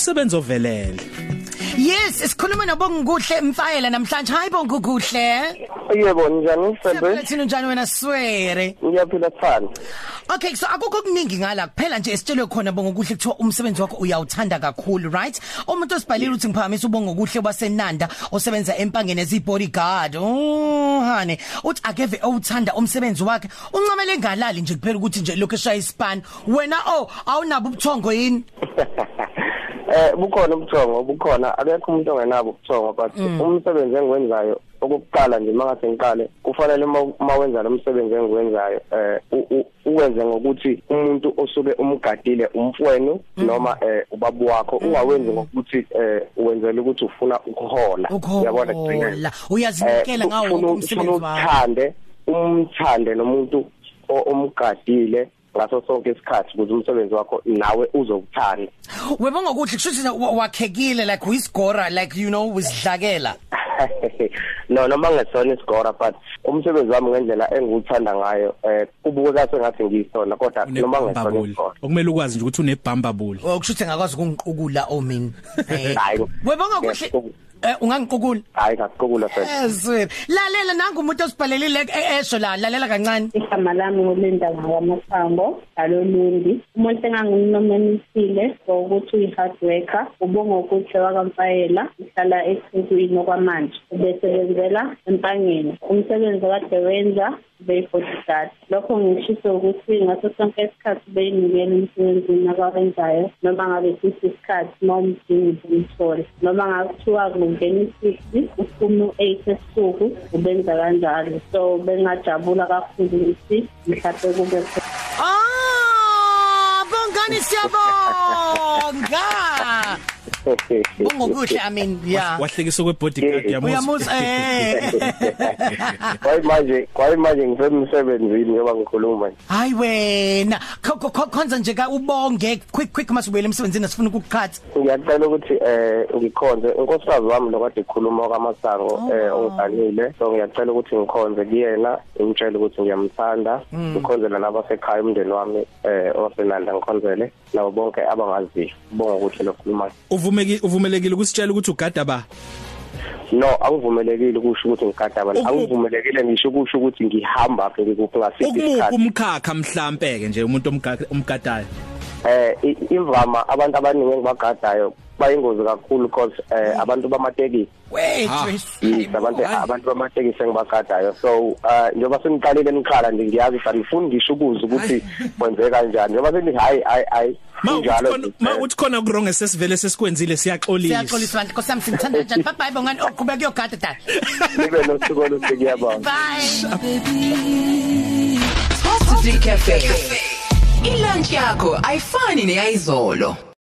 umsebenzi ovelele Yes, sikhuluma nobongukuhle mfayela namhlanje. Hayi bongukuhle. Yebo njani Sembe? Thina njani wena swere? Ngiyaphila Thani. Okay, so akukho kuningi ngala kuphela nje esitshelwe khona bongokuhle kuthiwa umsebenzi wakho uyawuthanda kakhulu, right? Umuntu osibhalile uthi ngiphakamisa ubongokuhle waseNanda osebenza empangeni as bodyguard. Oh, hane. Uthi akeve owuthanda umsebenzi wakhe. Uncamele ngalali nje kuphela ukuthi nje lokho eshaya ispan. Wena oh, awunabo ubuthongo yini? Eh bukhona ubuthongo bukhona akekho umuntu ongenabo ubuthongo but umsebenzi engiwenzayo okokuqala nje mangase ngiqale kufanele uma wenza lo msebenzi engiwenzayo eh uwenze ngokuthi umuntu osuke umgadile umfwenu noma eh ubabu wakho ungawenzi ngokuthi eh uwenzela ukuthi ufuna ukuhola. Uyabona kugcina uyazinikela ngawo umsebenzi wakho. uthande umthande nomuntu omgadile ngaso sonke isikhathi ukuze umsebenzi wakho nawe uzokuthanda. Webonga ukuthi kushuthi wakhekile like uyiscorer like you know usidlakela. No noma ngesona isigora but umsebenzi wami ngendlela engiwuthanda ngayo eh kubukeka sengathi ngiyisona kodwa noma ngesona isigora. Okumele ukwazi nje ukuthi unebhamba buli okushuthi ngakwazi ukungiqukula omini hayi. Webonga kuhle Eh ungangiqukula? Hayi ngaqukula phela. Ezwe. Lalela nangu umuntu osibhalelile esho la lalela kancane. Igama lami ngolinda ngamasango alolundi. Umuntu enganginominisile ukuthi uyi hard worker, ubonga ukuthi wakamfayela, uhlala esinkwini okwamanje. Ubesebenzela empangeni. Umsebenzi kade wenza beyifotisat lokho ngishiso ukuthi ngaso sonke isikhathi beyinikela emsebenzini akawenzayo noma ngabe sithi isikhathi uma umdingi umthole. Noma ngakuthiwa kungena i-six uphume u-eight esuku ubenza kanjalo. So bengajabula kakhulu ukuthi mhlawumbe kube Ah bongani siyabonga! Ungokuhle I mean yeah. Wahlekisa kwebodyguard yamusa. Uyamusa eh. Kwayi manje, kwayi manje ngisemsebenzini ngoba ngikhuluma nje. Hayi wena, khonza nje ka ubonge quick quick masubuyele emsebenzini asifuna ukuqhatha. Ngiyacela ukuthi eh ngikhonze unkosikazi wami lokade ekhuluma kwamasango eh onganile. So ngiyacela ukuthi ngikhonze kuyena, ngimtshela ukuthi ngiyamthanda, ngikhonzela nabasekhaya umndeni wami eh osenanda ngikhonzele nabo bonke abangaziyo. Bonga ukuthi lo khuluma. Uvumeki uvumelekile ukusitshela ukuthi ugada ba? No, akuvumelekile ukusho ukuthi ngigada abantu. Akuvumelekile ngisho ukusho ukuthi ngihamba phe ngikuphi ngasiphi isikhathi. Umkhakha mhlambe ke nje umuntu omgadayo. Eh imvama abantu abaningi engibagadayo bayingozi kakhulu because eh abantu bamatekisi abantu abantu bamatekisi engibagadayo so uh njengoba sengiqalile niqala nje ngiyazi ukuthi angifuni ngisho ukuza ukuthi kwenzeka kanjani njengoba sengithi hayi hayi ma uthi khona ku wrong sesivele sesikwenzile siyaxolisa. Siyaxolisa bantu nkosami simthanda njani? Bye bye bongani. Oqhubeka kuyogada dad nibe nosuku oluhle kuyabonga bye. Positive Cafe. Ilunch yakho ayifani neyizolo